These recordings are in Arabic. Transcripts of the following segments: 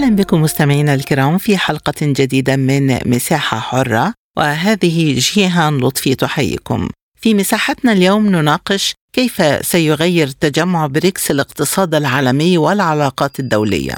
أهلا بكم مستمعينا الكرام في حلقة جديدة من مساحة حرة وهذه جيهان لطفي تحييكم. في مساحتنا اليوم نناقش كيف سيغير تجمع بريكس الاقتصاد العالمي والعلاقات الدولية.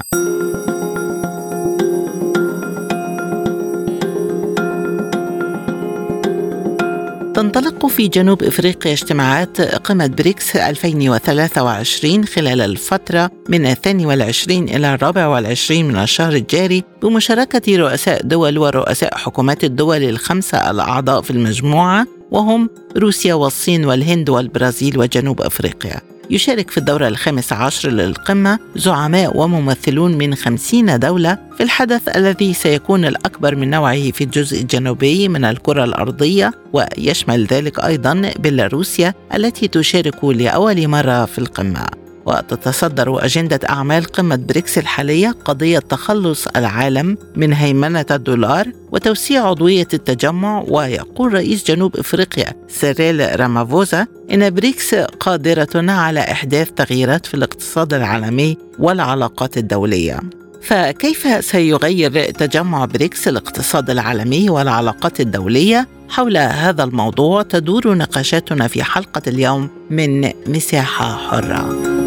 تنطلق في جنوب إفريقيا اجتماعات قمة بريكس 2023 خلال الفترة من الثاني والعشرين إلى الرابع والعشرين من الشهر الجاري بمشاركة رؤساء دول ورؤساء حكومات الدول الخمسة الأعضاء في المجموعة وهم روسيا والصين والهند والبرازيل وجنوب إفريقيا. يشارك في الدورة الخامس عشر للقمة زعماء وممثلون من خمسين دولة في الحدث الذي سيكون الأكبر من نوعه في الجزء الجنوبي من الكرة الأرضية ويشمل ذلك أيضا بيلاروسيا التي تشارك لأول مرة في القمة. وتتصدر أجندة أعمال قمة بريكس الحالية قضية تخلص العالم من هيمنة الدولار وتوسيع عضوية التجمع ويقول رئيس جنوب إفريقيا سيريل رامافوزا إن بريكس قادرة على إحداث تغييرات في الاقتصاد العالمي والعلاقات الدولية. فكيف سيغير تجمع بريكس الاقتصاد العالمي والعلاقات الدولية؟ حول هذا الموضوع تدور نقاشاتنا في حلقة اليوم من مساحة حرة.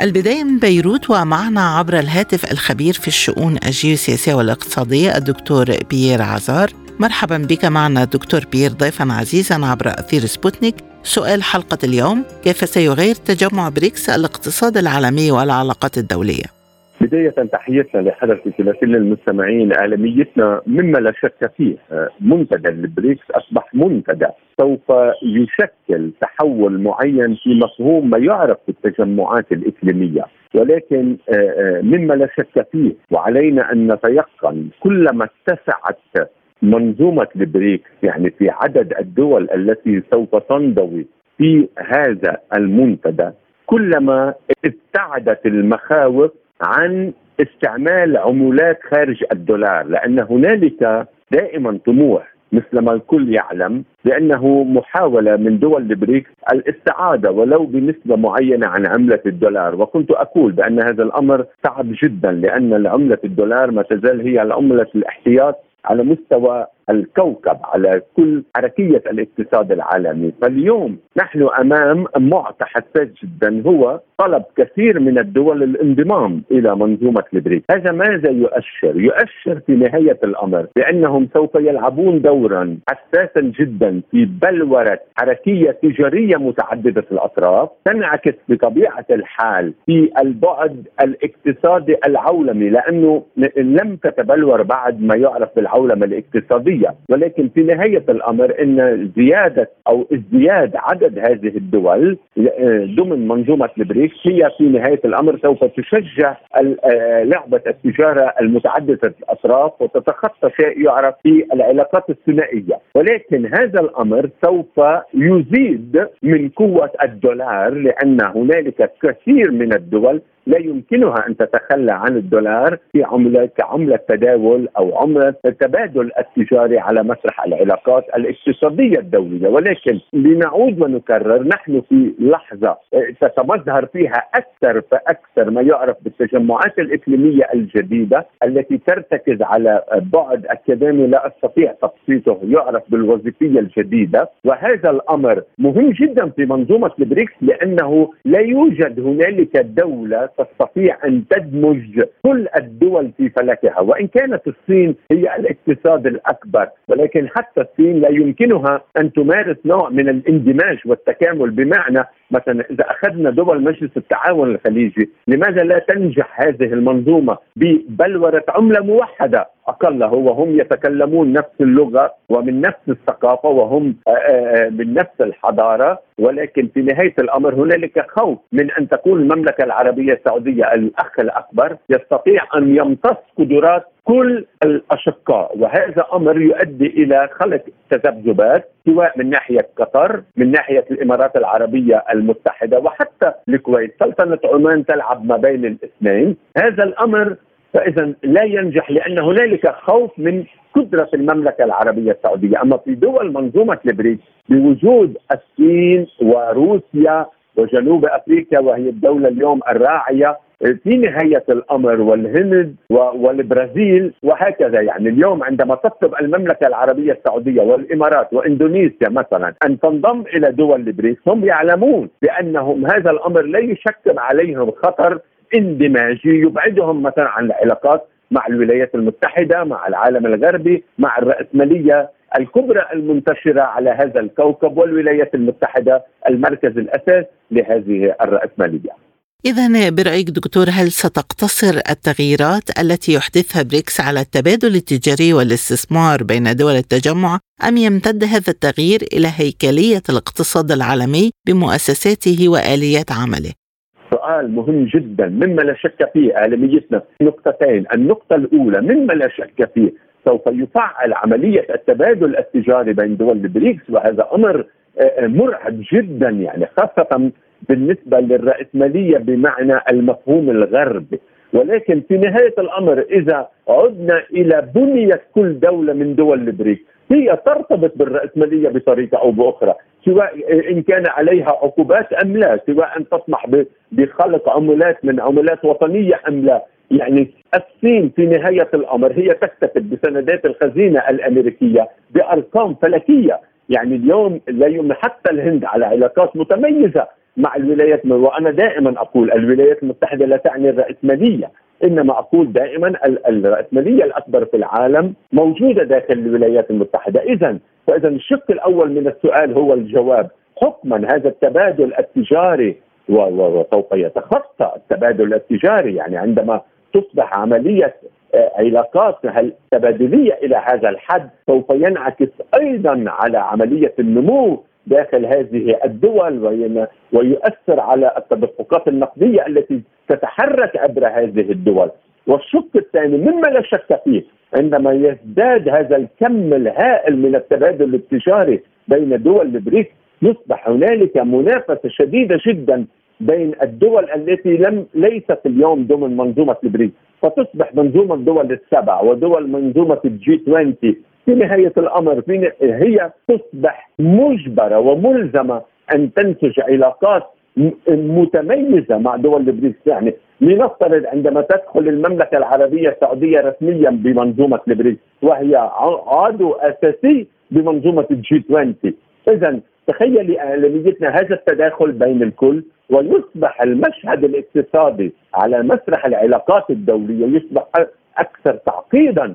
البداية من بيروت ومعنا عبر الهاتف الخبير في الشؤون الجيوسياسية والاقتصادية الدكتور بيير عزار. مرحبا بك معنا دكتور بيير ضيفا عزيزا عبر أثير سبوتنيك. سؤال حلقة اليوم كيف سيغير تجمع بريكس الاقتصاد العالمي والعلاقات الدولية؟ بداية تحياتنا لحضرتك ولكل المستمعين إعلاميتنا مما لا شك فيه. منتدى البريكس أصبح منتدى. سوف يشكل تحول معين في مفهوم ما يعرف بالتجمعات الإقليمية. ولكن مما لا شك فيه وعلينا أن نتيقن كلما اتسعت منظومة البريكس يعني في عدد الدول التي سوف تنضوي في هذا المنتدى كلما ابتعدت المخاوف عن استعمال عملات خارج الدولار لأن هنالك دائما طموح مثل ما الكل يعلم بأنه محاولة من دول البريكس الاستعاضة ولو بنسبة معينة عن عملة الدولار. وكنت أقول بأن هذا الأمر صعب جدا لأن عملة الدولار ما تزال هي عملة الاحتياط على مستوى الكوكب على كل حركية الاقتصاد العالمي. فاليوم نحن أمام معطى حساس جدا. هو طلب كثير من الدول الانضمام إلى منظومة البريك هذا ماذا يؤشر؟ يؤشر في نهاية الأمر بأنهم سوف يلعبون دورا حساسا جدا في بلورة حركية تجارية متعددة الأطراف تنعكس بطبيعة الحال في البعد الاقتصادي العولمي لأنه لم تتبلور بعد ما يعرف بالعولمة الاقتصادية الدولية. ولكن في نهاية الأمر أن زيادة أو ازدياد عدد هذه الدول آه، ضمن منظومة البريكس هي في نهاية الأمر سوف تشجع آه، لعبة التجارة المتعددة الأطراف وتتخطى شيء يعرف في العلاقات الثنائية. ولكن هذا الأمر سوف يزيد من قوة الدولار لأن هنالك كثير من الدول لا يمكنها أن تتخلى عن الدولار في عمله كعملة تداول أو عملة تبادل التجاري على مسرح العلاقات الاقتصادية الدولية. ولكن لنعود ونكرر نحن في لحظة تتمظهر فيها أكثر فأكثر ما يعرف بالتجمعات الإقليمية الجديدة التي ترتكز على بعد أكاديمي لا أستطيع تبسيطه يعرف بالوظيفية الجديدة. وهذا الأمر مهم جدا في منظومة البريكس لأنه لا يوجد هنالك دولة تستطيع أن تدمج كل الدول في فلكها وإن كانت الصين هي الاقتصاد الأكبر ولكن حتى الصين لا يمكنها أن تمارس نوع من الاندماج والتكامل بمعنى مثلا إذا أخذنا دول مجلس التعاون الخليجي لماذا لا تنجح هذه المنظومة ببلورة عملة موحدة؟ اقلها وهم يتكلمون نفس اللغة ومن نفس الثقافة وهم آه، آه، من نفس الحضارة ولكن في نهاية الأمر هنالك خوف من أن تكون المملكة العربية السعودية الأخ الأكبر يستطيع أن يمتص قدرات كل الأشقاء وهذا أمر يؤدي إلى خلق تذبذبات سواء من ناحية قطر من ناحية الإمارات العربية المتحدة وحتى الكويت. سلطنة عمان تلعب ما بين الاثنين. هذا الأمر فإذا لا ينجح لأن هنالك خوف من قدرة المملكة العربية السعودية، أما في دول منظومة البريكس بوجود الصين وروسيا وجنوب أفريقيا وهي الدولة اليوم الراعية في نهاية الأمر والهند والبرازيل وهكذا يعني. اليوم عندما تطلب المملكة العربية السعودية والإمارات وإندونيسيا مثلا أن تنضم إلى دول البريكس هم يعلمون بأنهم هذا الأمر لا يشكل عليهم خطر اندماجي يبعدهم مثلا عن العلاقات مع الولايات المتحدة مع العالم الغربي مع الرأسمالية الكبرى المنتشرة على هذا الكوكب والولايات المتحدة المركز الأساس لهذه الرأسمالية. إذا برأيك دكتور هل ستقتصر التغييرات التي يحدثها بريكس على التبادل التجاري والاستثمار بين دول التجمع أم يمتد هذا التغيير إلى هيكلية الاقتصاد العالمي بمؤسساته وآليات عمله؟ سؤال مهم جدا مما لا شك فيه إعلاميتنا نقطتين النقطة الأولى مما لا شك فيه سوف يفعل عملية التبادل التجاري بين دول البريكس وهذا أمر آه، مرعب جدا يعني خاصة بالنسبة للرأسمالية بمعنى المفهوم الغربي ولكن في نهاية الأمر إذا عدنا إلى بنية كل دولة من دول البريكس هي ترتبط بالرأسمالية بطريقة أو بأخرى سواء إن كان عليها عقوبات أم لا سواء تسمح بخلق عملات من عملات وطنية أم لا. يعني الصين في نهاية الأمر هي تكتفي بسندات الخزينة الأمريكية بأرقام فلكية. يعني اليوم لا يمكن حتى الهند على علاقات متميزة مع الولايات وأنا دائما أقول الولايات المتحدة لا تعني الرأسمالية إنما أقول دائما الرأسمالية الأكبر في العالم موجودة داخل الولايات المتحدة. اذا فاذا الشق الأول من السؤال هو الجواب. حكما هذا التبادل التجاري وسوف يتخطى التبادل التجاري. يعني عندما تصبح عملية آه، علاقات تبادلية إلى هذا الحد سوف ينعكس أيضا على عملية النمو داخل هذه الدول ويؤثر على التدفقات النقدية التي تتحرك عبر هذه الدول. والشق الثاني مما لا شك فيه عندما يزداد هذا الكم الهائل من التبادل التجاري بين دول البريكس يصبح هنالك منافسة شديدة جدا بين الدول التي لم ليست اليوم ضمن منظومة البريكس فتصبح منظومة الدول السبع ودول منظومة ال G 20 في نهاية الأمر في هي تصبح مجبرة وملزمة أن تنتج علاقات متميزة مع دول البريكس يعني لنفترض عندما تدخل المملكة العربية السعودية رسميا بمنظومة البريكس وهي عضو أساسي بمنظومة ال G 20 اذا تخيلي إعلاميتنا هذا التداخل بين الكل ويصبح المشهد الاقتصادي على مسرح العلاقات الدولية يصبح أكثر تعقيدا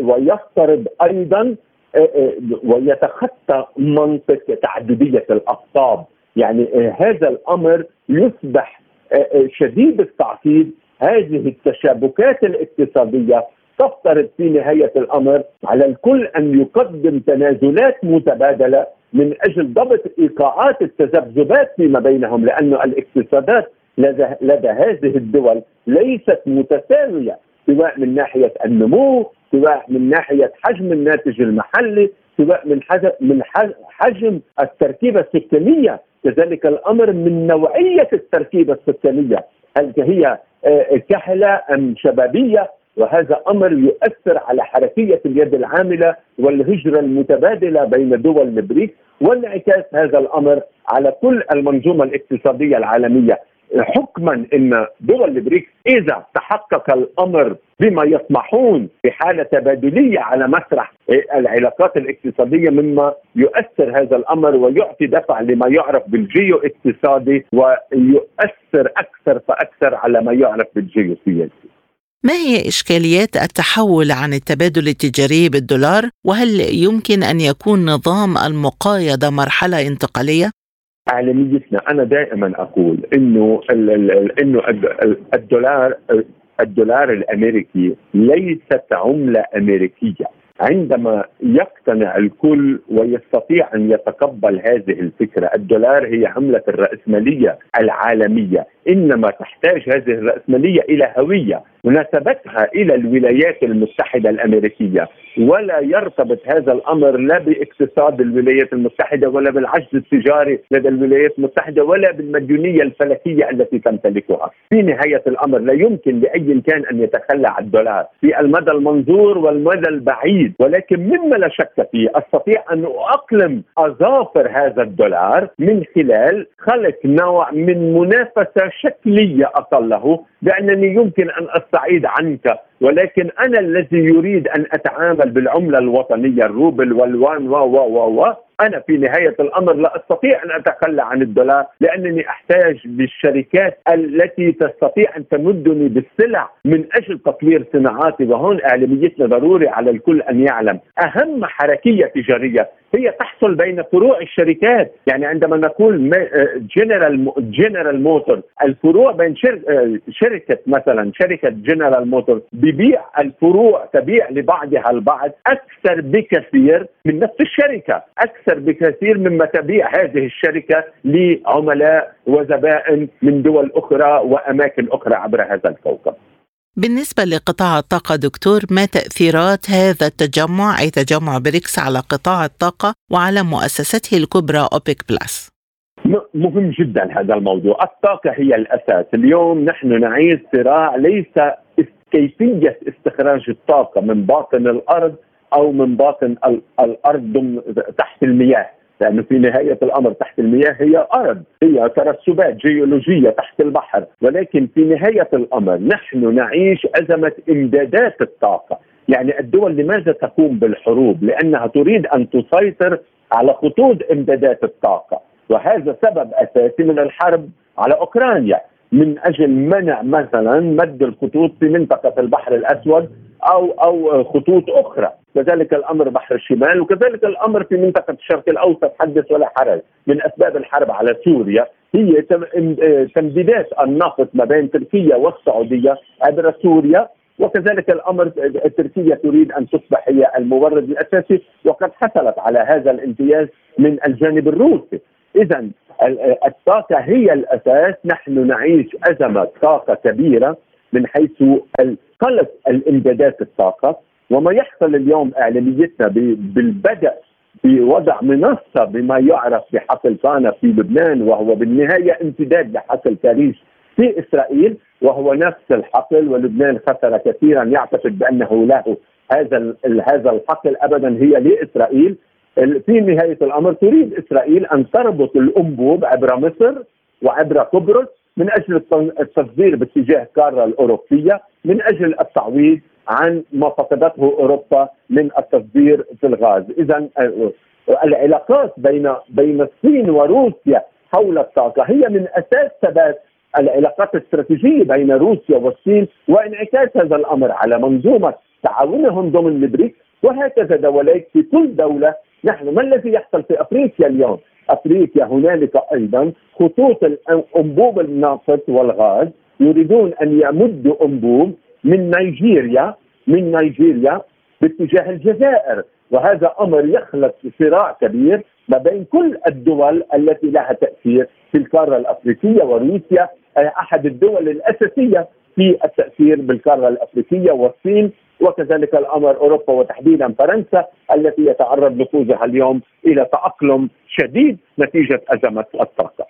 ويفترض أيضا ويتخطى منطق تعددية الأقطاب. يعني هذا الأمر يصبح شديد التعقيد. هذه التشابكات الاقتصادية تفترض في نهاية الأمر على الكل أن يقدم تنازلات متبادلة من أجل ضبط إيقاعات التذبذبات فيما بينهم لأن الاقتصادات لدى, لدى هذه الدول ليست متساوية. سواء من ناحية النمو سواء من ناحية حجم الناتج المحلي سواء من حجم من حجم التركيبة السكانية. كذلك الأمر من نوعية التركيبة السكانية. هل هي آه، كهلة أم شبابية؟ وهذا أمر يؤثر على حركية اليد العاملة والهجرة المتبادلة بين دول البريكس وانعكاس هذا الأمر على كل المنظومة الاقتصادية العالمية. حكما إن دول البريكس إذا تحقق الأمر بما يطمحون بحالة تبادلية على مسرح العلاقات الاقتصادية مما يؤثر هذا الأمر ويعطي دفع لما يعرف بالجيو اقتصادي ويؤثر أكثر فأكثر على ما يعرف بالجيو سياسي. ما هي إشكاليات التحول عن التبادل التجاري بالدولار وهل يمكن أن يكون نظام المقايضة مرحلة انتقالية؟ عالميتنا. أنا دائما أقول إنه إنه الدولار الدولار الأمريكي ليست عملة أمريكية. عندما يقتنع الكل ويستطيع أن يتقبل هذه الفكرة، الدولار هي عملة الرأسمالية العالمية، إنما تحتاج هذه الرأسمالية إلى هوية مناسبتها إلى الولايات المتحدة الأمريكية ولا يرتبط هذا الأمر لا باقتصاد الولايات المتحدة ولا بالعجز التجاري لدى الولايات المتحدة ولا بالمديونية الفلكية التي تمتلكها. في نهاية الأمر لا يمكن لأي كان أن يتخلى عن الدولار في المدى المنظور والمدى البعيد ولكن مما لا شك فيه أستطيع أن أقلم أظافر هذا الدولار من خلال خلق نوع من منافسة شكلية اقله بانني يمكن أن أستعيد عنك ولكن أنا الذي يريد أن أتعامل بالعملة الوطنية الروبل والوان و و و و أنا في نهاية الأمر لا أستطيع أن أتخلى عن الدولار لأنني أحتاج بالشركات التي تستطيع أن تمدني بالسلع من أجل تطوير صناعاتي وهون إعلاميتنا ضروري على الكل أن يعلم. أهم حركية تجارية هي تحصل بين فروع الشركات. يعني عندما نقول General General Motor الفروع بين شركة مثلا شركة General Motor ببيع الفروع تبيع لبعضها البعض أكثر بكثير من نفس الشركة أكثر بكثير مما تبيع هذه الشركة لعملاء وزبائن من دول أخرى وأماكن أخرى عبر هذا الكوكب. بالنسبة لقطاع الطاقة دكتور ما تأثيرات هذا التجمع أي تجمع بريكس على قطاع الطاقة وعلى مؤسسته الكبرى أوبيك بلس مهم جدا هذا الموضوع. الطاقة هي الأساس. اليوم نحن نعيش صراع ليس كيفية استخراج الطاقة من باطن الأرض أو من باطن الأرض تحت المياه. لأنه في نهاية الأمر تحت المياه هي أرض هي ترسبات جيولوجية تحت البحر. ولكن في نهاية الأمر نحن نعيش ازمه إمدادات الطاقة. يعني الدول لماذا تقوم بالحروب؟ لأنها تريد أن تسيطر على خطوط إمدادات الطاقة. وهذا سبب أساسي من الحرب على أوكرانيا. من أجل منع مثلا مد الخطوط في منطقة البحر الأسود أو أو خطوط أخرى. كذلك الأمر بحر الشمال وكذلك الأمر في منطقة الشرق الأوسط حدث ولا حرج من أسباب الحرب على سوريا. هي تمديدات النفط ما بين تركيا والسعودية عبر سوريا وكذلك الأمر تركيا تريد أن تصبح هي المورد الأساسي وقد حصلت على هذا الامتياز من الجانب الروسي. اذا الطاقة هي الأساس. نحن نعيش أزمة طاقة كبيرة من حيث قلق الإمدادات الطاقة. وما يحصل اليوم إعلاميتنا بالبدء بوضع منصة بما يعرف بحقل كان في لبنان وهو بالنهاية امتداد لحقل كاريش في إسرائيل وهو نفس الحقل. ولبنان خسر كثيرا. يعتقد بأنه له هذا هذا الحقل ابدا هي لإسرائيل. في نهاية الأمر تريد إسرائيل أن تربط الأنبوب عبر مصر وعبر قبرص من أجل التصدير باتجاه القاره الأوروبية من أجل التعويض عن ما فقدته أوروبا من التصدير في الغاز، إذا آه، العلاقات بين بين الصين وروسيا حول الطاقة هي من أساس ثبات العلاقات الاستراتيجية بين روسيا والصين وانعكاس هذا الأمر على منظومة تعاونهم ضمن البريكس وهكذا دواليك في كل دولة نحن ما الذي يحصل في أفريقيا اليوم؟ أفريقيا هنالك أيضا خطوط انبوب النفط والغاز يريدون أن يمدوا أنبوب من نيجيريا من نيجيريا باتجاه الجزائر وهذا أمر يخلق صراع كبير ما بين كل الدول التي لها تأثير في القارة الأفريقية وروسيا أحد الدول الأساسية في التأثير بالقارة الأفريقية والصين وكذلك الأمر أوروبا وتحديدا فرنسا التي يتعرض نفوذها اليوم إلى تأقلم شديد نتيجة أزمة الطاقة.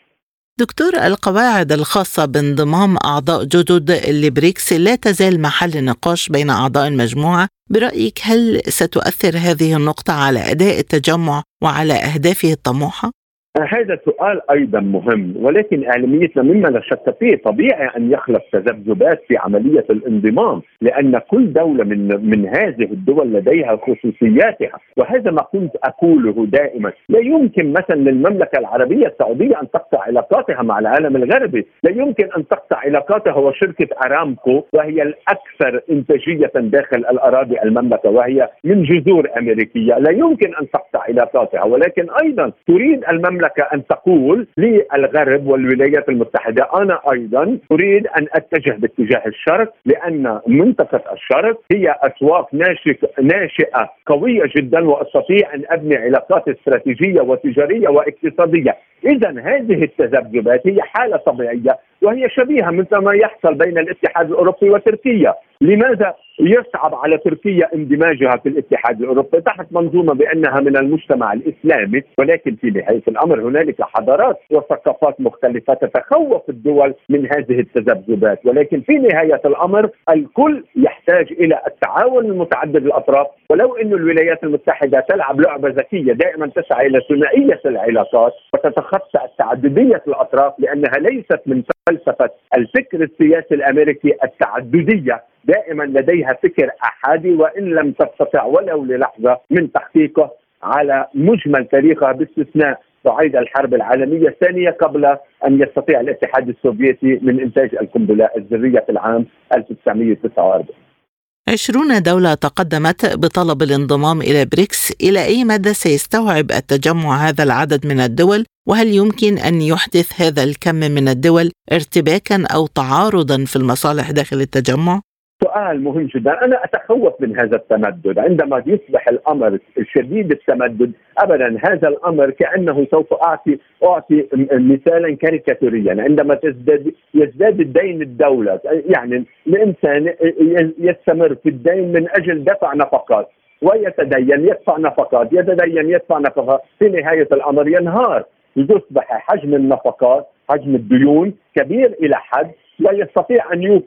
دكتور القواعد الخاصة بانضمام أعضاء جدد لبريكس لا تزال محل نقاش بين أعضاء المجموعة برأيك هل ستؤثر هذه النقطة على أداء التجمع وعلى أهدافه الطموحة؟ هذا سؤال أيضا مهم ولكن اعلاميتنا مما لا شك فيه طبيعي أن يخلق تذبذبات في عملية الانضمام لأن كل دولة من من هذه الدول لديها خصوصياتها. وهذا ما كنت أقوله دائما. لا يمكن مثلا للمملكة العربية السعودية أن تقطع علاقاتها مع العالم الغربي. لا يمكن أن تقطع علاقاتها وشركة أرامكو وهي الأكثر إنتاجية داخل الأراضي المملكة وهي من جذور أمريكية. لا يمكن أن تقطع علاقاتها ولكن أيضا تريد المملكة المملكه أن تقول للغرب والولايات المتحدة أنا أيضا أريد أن أتجه باتجاه الشرق لأن منطقة الشرق هي أسواق ناشئة قوية جدا وأستطيع أن أبني علاقات استراتيجية وتجارية واقتصادية، اذا هذه التذبذبات هي حالة طبيعية. وهي شبيهة مثل ما يحصل بين الاتحاد الأوروبي وتركيا، لماذا يصعب على تركيا اندماجها في الاتحاد الأوروبي؟ تحت منظومة بأنها من المجتمع الإسلامي ولكن في نهايه الأمر هنالك حضارات وثقافات مختلفة تتخوف الدول من هذه التذبذبات. ولكن في نهاية الأمر الكل يحتاج إلى التعاون المتعدد الأطراف. ولو أن الولايات المتحدة تلعب لعبة ذكية دائما تسعى إلى ثنائية العلاقات وتتخطى تعدديه الأطراف لأنها ليست من فلسفة الفكر السياسي الأمريكي التعددية. دائما لديها فكر أحادي وإن لم تستطع ولو للحظة من تحقيقه على مجمل تاريخها باستثناء صعيد الحرب العالمية الثانية قبل أن يستطيع الاتحاد السوفيتي من إنتاج القنبلة الذرية في العام 1949 عشرون دولة تقدمت بطلب الانضمام إلى بريكس إلى أي مدى سيستوعب التجمع هذا العدد من الدول وهل يمكن أن يحدث هذا الكم من الدول ارتباكا أو تعارضا في المصالح داخل التجمع؟ سؤال مهم جدا. أنا أتخوف من هذا التمدد. عندما يصبح الأمر شديد التمدد ابدا هذا الأمر كأنه سوف أعطي أعطي مثالا كاريكاتوريا. عندما تزداد يزداد الدين الدولة يعني الإنسان يستمر في الدين من أجل دفع نفقات ويتدين يدفع نفقات يتدين يدفع نفقات. في نهاية الأمر ينهار. يصبح حجم النفقات حجم الديون كبير إلى حد. لا يستطيع أن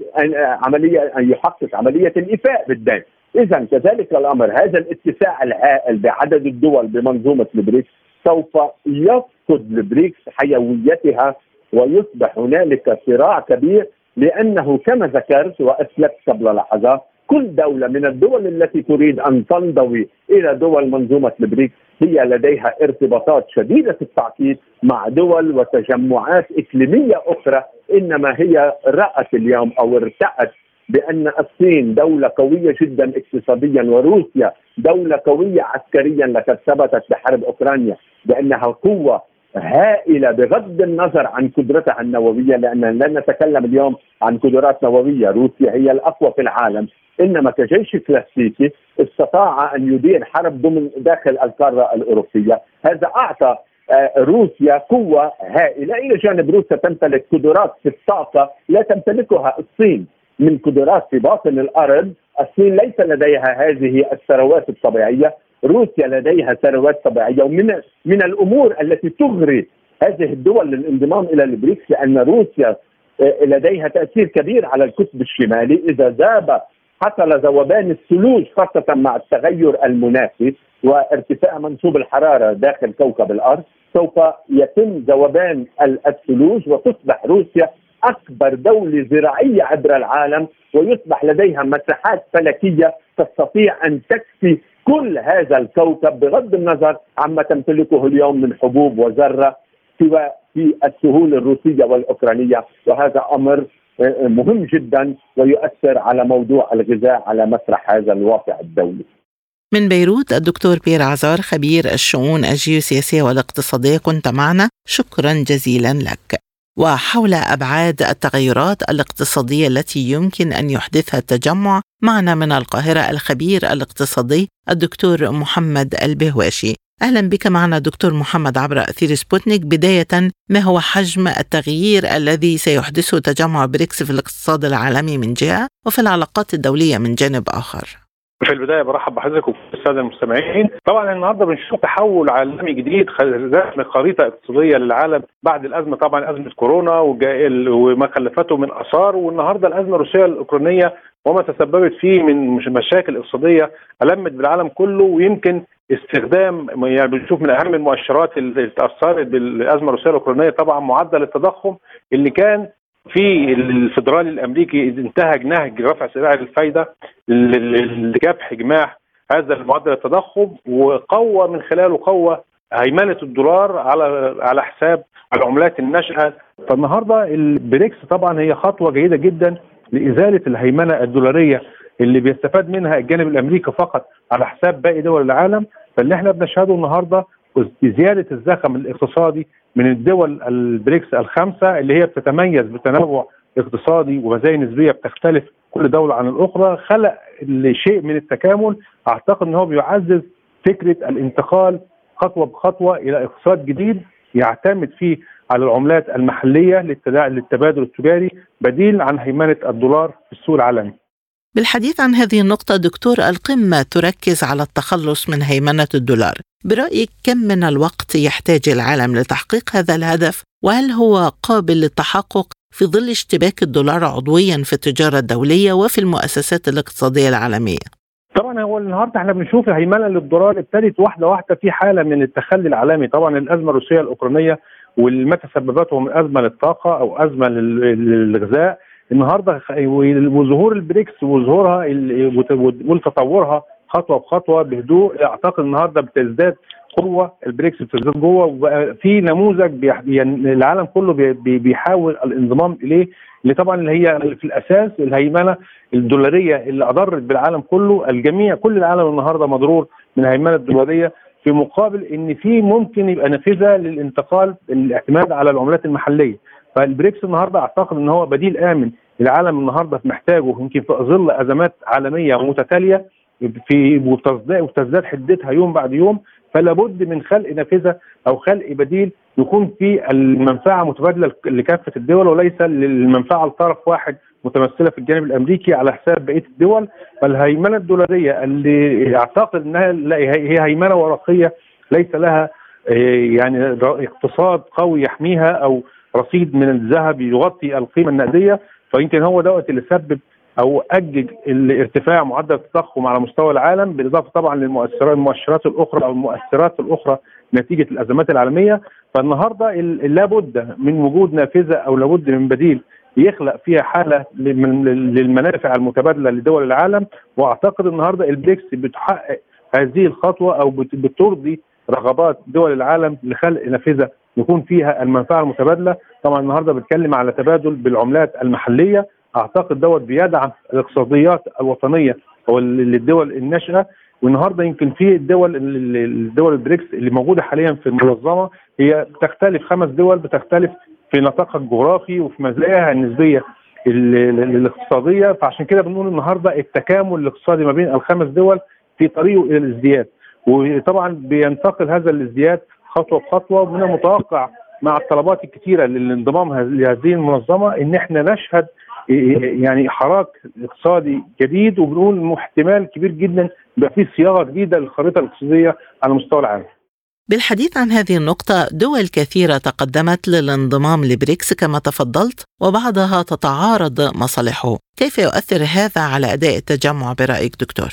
عمليه أن يحقق عملية الإيفاء بالدين. اذا كذلك الأمر هذا الاتساع الهائل بعدد الدول بمنظومة البريكس سوف يفقد البريكس حيويتها ويصبح هنالك صراع كبير لأنه كما ذكرت وأسلفت قبل لحظات كل دولة من الدول التي تريد أن تنضوي إلى دول منظومة البريكس هي لديها ارتباطات شديدة التعقيد مع دول وتجمعات إقليمية أخرى إنما هي رأت اليوم أو ارتأت بأن الصين دولة قوية جدا اقتصاديا وروسيا دولة قوية عسكريا لقد ثبتت بحرب أوكرانيا بأنها قوة هائلة بغض النظر عن قدرتها النووية لأن لن نتكلم اليوم عن قدرات نووية، روسيا هي الأقوى في العالم، إنما كجيش كلاسيكي استطاع أن يدير حرب ضمن داخل القارة الأوروبية، هذا أعطى آه، روسيا قوة هائلة. إلى جانب روسيا تمتلك قدرات في الطاقة لا تمتلكها الصين من قدرات في باطن الأرض. الصين ليس لديها هذه الثروات الطبيعية. روسيا لديها ثروات طبيعية ومن من الأمور التي تغري هذه الدول للانضمام إلى البريكس لأن روسيا آه، لديها تأثير كبير على القطب الشمالي. إذا ذاب حصل ذوبان الثلوج خاصة مع التغير المناخي وارتفاع منسوب الحرارة داخل كوكب الأرض سوف يتم ذوبان الثلوج وتصبح روسيا أكبر دولة زراعية عبر العالم ويصبح لديها مساحات فلكية تستطيع أن تكفي كل هذا الكوكب بغض النظر عما تمتلكه اليوم من حبوب وذرة سوى في السهول الروسية والأوكرانية. وهذا أمر مهم جدا ويؤثر على موضوع الغذاء على مسرح هذا الواقع الدولي. من بيروت الدكتور بير عزار خبير الشؤون الجيوسياسية والاقتصادية كنت معنا. شكرا جزيلا لك. وحول أبعاد التغيرات الاقتصادية التي يمكن أن يحدثها التجمع معنا من القاهرة الخبير الاقتصادي الدكتور محمد البهواشي. أهلا بك معنا دكتور محمد عبر أثير سبوتنيك. بداية ما هو حجم التغيير الذي سيحدثه تجمع بريكس في الاقتصاد العالمي من جهة وفي العلاقات الدولية من جانب آخر؟ في البداية برحب بحضرتك وكل الساده المستمعين. طبعا النهارده بنشوف تحول عالمي جديد رسم خريطة اقتصادية للعالم بعد الأزمة طبعا أزمة كورونا وما خلفته من آثار. والنهاردة الأزمة الروسية الأوكرانية وما تسببت فيه من مشاكل اقتصادية ألمت بالعالم كله. ويمكن استخدام يعني بنشوف من أهم المؤشرات اللي تاثرت بالأزمة الروسية الأوكرانية طبعا معدل التضخم اللي كان في الفدرالي الأمريكي انتهج نهج رفع سعر الفايدة لكبح جماح هذا المعدل التضخم وقوى من خلاله قوى هيمنة الدولار على على حساب العملات الناشئة. فالنهاردة البريكس طبعا هي خطوة جيدة جدا لإزالة الهيمنة الدولارية اللي بيستفاد منها الجانب الأمريكي فقط على حساب باقي دول العالم. فاللي إحنا بنشهده النهارده بزياده الزخم الاقتصادي من الدول البريكس الخمسه اللي هي بتتميز بتنوع اقتصادي ومزايا نسبية بتختلف كل دولة عن الأخرى خلق شيء من التكامل أعتقد إن هو بيعزز فكرة الانتقال خطوة بخطوة إلى اقتصاد جديد يعتمد فيه على العملات المحلية للتبادل التجاري بديل عن هيمنة الدولار في السوق العالمي. بالحديث عن هذه النقطة دكتور القمة تركز على التخلص من هيمنة الدولار برأيك كم من الوقت يحتاج العالم لتحقيق هذا الهدف؟ وهل هو قابل للتحقق في ظل اشتباك الدولار عضويا في التجارة الدولية وفي المؤسسات الاقتصادية العالمية؟ طبعا هو النهارده إحنا بنشوف الهيمنة للدولار ابتدت واحدة واحدة في حالة من التخلي العالمي. طبعا الأزمة الروسية الأوكرانية والما تسببته من أزمة للطاقة أو أزمة للغذاء. النهارده وظهور البريكس وظهورها وتطورها خطوة بخطوة بهدوء. أعتقد النهارده بتزداد قوة البريكس بتزداد جوه وبقى في نموذج يعني العالم كله بيحاول الانضمام إليه اللي طبعا اللي هي في الأساس الهيمنة الدولارية اللي أضرت بالعالم كله. الجميع كل العالم النهارده مضرور من الهيمنة الدولارية في مقابل إن في ممكن يبقى نافذة للانتقال الاعتماد على العملات المحلية. فالبريكس النهارده أعتقد إن هو بديل آمن. العالم النهارده محتاجه يمكن في ظل أزمات عالمية متتالية في وتزداد حدتها يوم بعد يوم فلا بد من خلق نافذة أو خلق بديل يكون في المنفعة متبادلة لكافة الدول وليس للمنفعة لطرف واحد متمثلة في الجانب الأمريكي على حساب بقية الدول. فالهيمنة الدولارية اللي أعتقد إنها هي هيمنة ورقية ليس لها يعني اقتصاد قوي يحميها أو رصيد من الذهب يغطي القيمة النقدية. فيمكن هو دوت اللي سبب أو أجج ارتفاع معدل التضخم على مستوى العالم بالإضافة طبعا للمؤثرات المؤشرات الأخرى أو المؤثرات الأخرى نتيجة الأزمات العالمية. فالنهاردة لابد من وجود نافذة أو لابد من بديل يخلق فيها حالة للمنافع المتبادلة لدول العالم. وأعتقد النهارده البريكس بتحقق هذه الخطوة أو بترضي رغبات دول العالم لخلق نافذة يكون فيها المنفعة المتبادلة. طبعا النهارده بتكلم على تبادل بالعملات المحلية أعتقد دوت بيدعم الاقتصاديات الوطنية أو للدول الناشئة. والنهاردة يمكن في الدول الدول البريكس اللي موجودة حاليا في المنظمة هي بتختلف خمس دول بتختلف في نطاقها الجغرافي وفي مزاياها النسبية الاقتصادية. فعشان كده بنقول النهارده التكامل الاقتصادي ما بين الخمس دول في طريقه إلى الازدياد. وطبعا بينتقل هذا الازدياد خطوة بخطوة. ومن المتوقع مع الطلبات الكثيرة للانضمام لهذه المنظمة إن إحنا نشهد يعني حراك اقتصادي جديد وبنقول احتمال كبير جدا يبقى في صياغة جديدة للخريطة الاقتصادية على مستوى العالم. بالحديث عن هذه النقطة دول كثيرة تقدمت للانضمام لبريكس كما تفضلت وبعضها تتعارض مصالحه كيف يؤثر هذا على أداء التجمع برأيك دكتور؟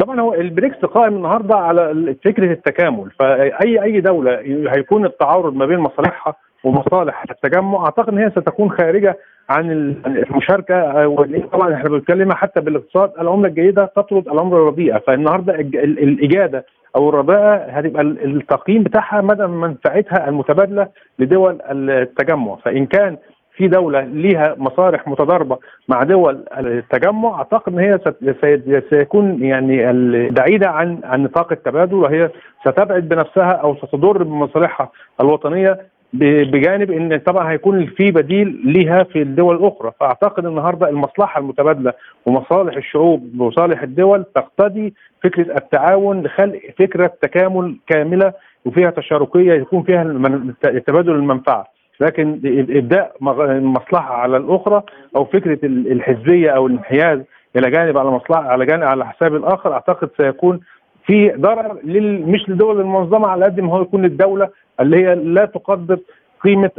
طبعا هو البريكس قائم النهارده على فكرة التكامل فاي أي دولة هيكون التعارض ما بين مصالحها ومصالح التجمع أعتقد إن هي ستكون خارجة عن المشاركة طبعا إحنا بنتكلم حتى بالاقتصاد العملة الجيدة تطرد العمله الرديئه فالنهاردة الإجادة أو الرباءه هتبقى التقييم بتاعها مدى منفعتها المتبادلة لدول التجمع. فإن كان في دولة ليها مصالح متضاربة مع دول التجمع أعتقد إن هي سيكون يعني بعيدة عن عن نطاق التبادل وهي ستبعد بنفسها أو ستضر بمصالحها الوطنية بجانب إن طبعا هيكون في بديل ليها في الدول الأخرى. فأعتقد النهارده المصلحة المتبادلة ومصالح الشعوب ومصالح الدول تقتضي فكرة التعاون لخلق فكرة تكامل كاملة وفيها تشاركية يكون فيها تبادل المنفعة. لكن إبداء مصلحه على الأخرى أو فكرة الحزبية أو الانحياز إلى جانب على مصلحة على جانب على حساب الآخر أعتقد سيكون في ضرر لل مش لدول المنظمة على قد ما هو يكون للدولة اللي هي لا تقدر قيمة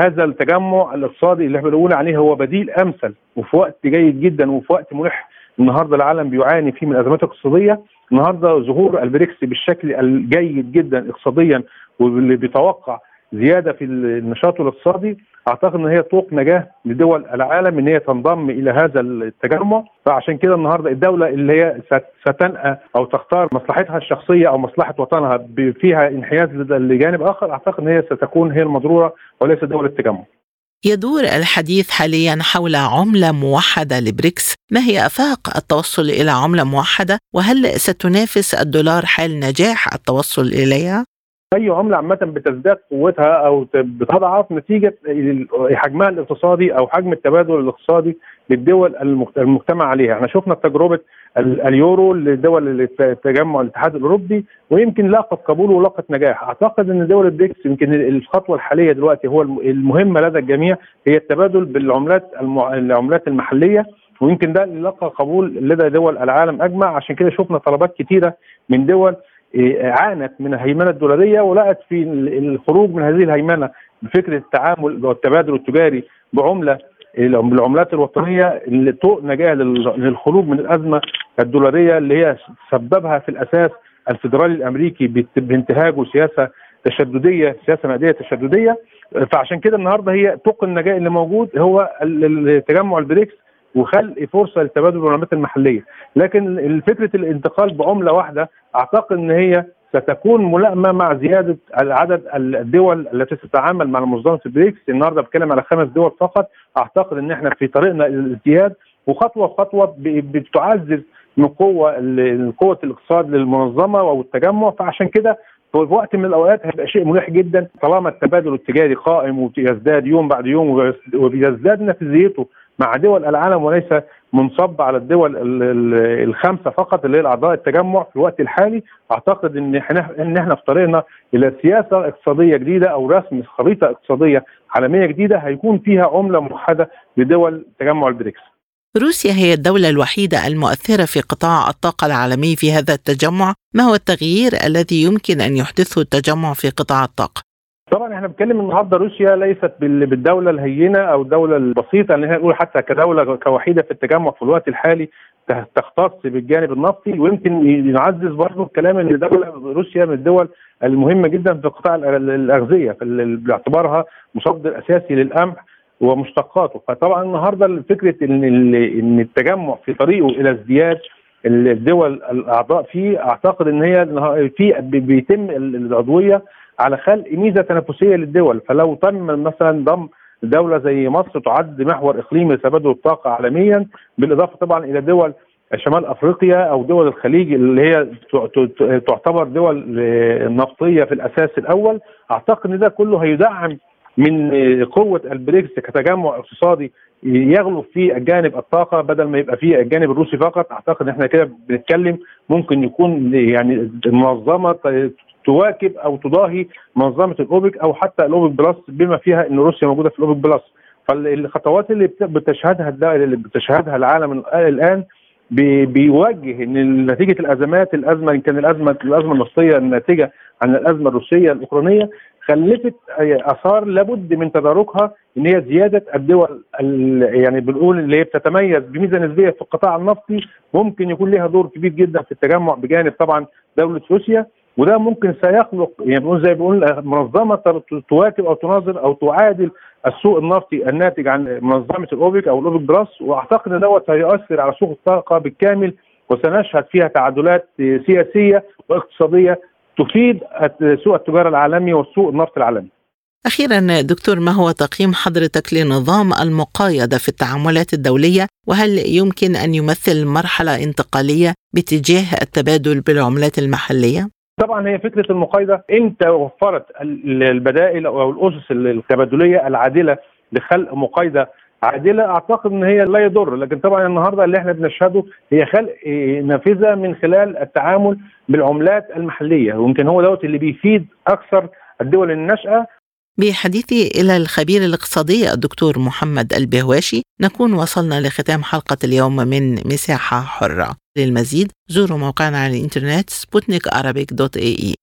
هذا التجمع الاقتصادي اللي إحنا بنقول عليه هو بديل أمثل وفي وقت جيد جدا وفي وقت ملح. النهارده العالم بيعاني فيه من أزمات اقتصادية. النهارده ظهور البريكس بالشكل الجيد جدا اقتصاديا واللي بيتوقع زيادة في النشاط الاقتصادي أعتقد إن هي طوق نجاة لدول العالم إن هي تنضم إلى هذا التجمع فعشان كده النهارده الدولة اللي هي ستنأى أو تختار مصلحتها الشخصية أو مصلحة وطنها فيها انحياز لجانب آخر أعتقد إن هي ستكون هي المضرورة وليس دول التجمع. يدور الحديث حاليا حول عملة موحدة لبريكس، ما هي آفاق التوصل إلى عملة موحدة؟ وهل ستنافس الدولار حال نجاح التوصل إليها؟ أي عملة عامة بتزداد قوتها أو بتضعف نتيجة حجمها الاقتصادي أو حجم التبادل الاقتصادي للدول المجتمع عليها. إحنا شفنا تجربة اليورو لدول التجمع الاتحاد الأوروبي ويمكن لاقت قبول ولاقت نجاح. أعتقد إن دول البريكس يمكن الخطوة الحالية دلوقتي هو المهمه لدى الجميع هي التبادل بالعملات العملات المحلية ويمكن ده اللي لقى قبول لدى دول العالم أجمع. عشان كده شفنا طلبات كثيره من دول عانت من الهيمنة الدولارية ولقت في الخروج من هذه الهيمنة بفكره التعامل والتبادل التجاري بعملة بالعملات الوطنية اللي طوق نجاة للخروج من الأزمة الدولارية اللي هي سببها في الأساس الفدرالي الأمريكي بانتهاجه سياسة تشددية سياسة نقديه تشددية. فعشان كده النهارده هي طوق النجاة اللي موجود هو تجمع البريكس وخلق فرصة لتبادل العملات المحلية. لكن فكرة الانتقال بعملة واحدة أعتقد إن هي ستكون ملائمة مع زيادة عدد الدول التي تتعامل مع منظمه البريكس النهارده بتكلم على خمس دول فقط. أعتقد إن إحنا في طريقنا الازدياد وخطوة خطوه بتعزز من قوة قوة الاقتصاد للمنظمة أو التجمع فعشان كده في وقت من الأوقات هيبقى شيء مريح جدا. طالما التبادل التجاري قائم وبيزداد يوم بعد يوم وبيزداد نفذيته مع دول العالم وليس منصب على الدول الخمسة فقط اللي هي الأعضاء التجمع في الوقت الحالي أعتقد إن إحنا إن إحنا في طريقنا إلى سياسة اقتصادية جديدة أو رسم خريطة اقتصادية عالمية جديدة هيكون فيها عملة موحدة لدول تجمع البريكس. روسيا هي الدولة الوحيدة المؤثرة في قطاع الطاقة العالمي في هذا التجمع، ما هو التغيير الذي يمكن أن يحدثه التجمع في قطاع الطاقة؟ طبعا إحنا بنتكلم النهارده روسيا ليست بالدولة الهينة أو الدولة البسيطة اللي إحنا نقول حتى كدولة كوحيدة في التجمع في الوقت الحالي تختص بالجانب النفطي ويمكن يعزز برضه الكلام إن دولة روسيا من الدول المهمة جدا في قطاع الأغذية باعتبارها مصدر أساسي للقمح ومشتقاته. فطبعا النهارده فكرة إن إن التجمع في طريقه إلى ازدياد الدول الأعضاء فيه أعتقد إن هي في بيتم العضوية على خلق ميزة تنافسية للدول. فلو تم مثلا ضم دولة زي مصر تعد محور إقليمي لتبادل الطاقة عالميا بالإضافة طبعا إلى دول شمال أفريقيا أو دول الخليج اللي هي تعتبر دول نفطية في الأساس الأول أعتقد إن ده كله هيدعم من قوة البريكس كتجمع اقتصادي يغلب في الجانب الطاقة بدل ما يبقى في الجانب الروسي فقط. أعتقد إحنا كده بنتكلم ممكن يكون يعني المنظمه تواكب أو تضاهي منظمة الأوبك أو حتى الأوبك بلس بما فيها إن روسيا موجودة في الأوبك بلس. فالخطوات اللي بتشهدها اللي بتشهدها العالم الآن بيوجه إن نتيجة الأزمات الأزمة إن كان الأزمة الأزمة النفطية الناتجة عن الأزمة الروسية الأوكرانية خلفت آثار لابد من تداركها إن هي زيادة الدول يعني بنقول اللي هي بتتميز بميزة نسبية في القطاع النفطي ممكن يكون لها دور كبير جدا في التجمع بجانب طبعا دولة روسيا وده ممكن سيخلق يعني زي بنقول منظمة تواكب أو تناظر أو تعادل السوق النفطي الناتج عن منظمة الأوبك أو الأوبك بلس وأعتقد إن دوت هيؤثر على سوق الطاقة بالكامل وسنشهد فيها تعادلات سياسية واقتصادية تفيد سوق التجارة العالمي والسوق النفط العالمي. أخيرا دكتور ما هو تقييم حضرتك لنظام المقايضة في التعاملات الدولية وهل يمكن أن يمثل مرحلة انتقالية باتجاه التبادل بالعملات المحلية؟ طبعا هي فكرة المقايضة انت وفرت البدائل أو الأسس التبادلية العادلة لخلق مقايضة عادلة أعتقد إن هي لا يضر لكن طبعا النهارده اللي إحنا بنشهده هي خلق نافذة من خلال التعامل بالعملات المحلية ويمكن هو دوت اللي بيفيد أكثر الدول الناشئة. بحديثي إلى الخبير الاقتصادي الدكتور محمد البهواشي نكون وصلنا لختام حلقة اليوم من مساحة حرة. للمزيد زوروا موقعنا على الإنترنت سبوتنيك dot AE.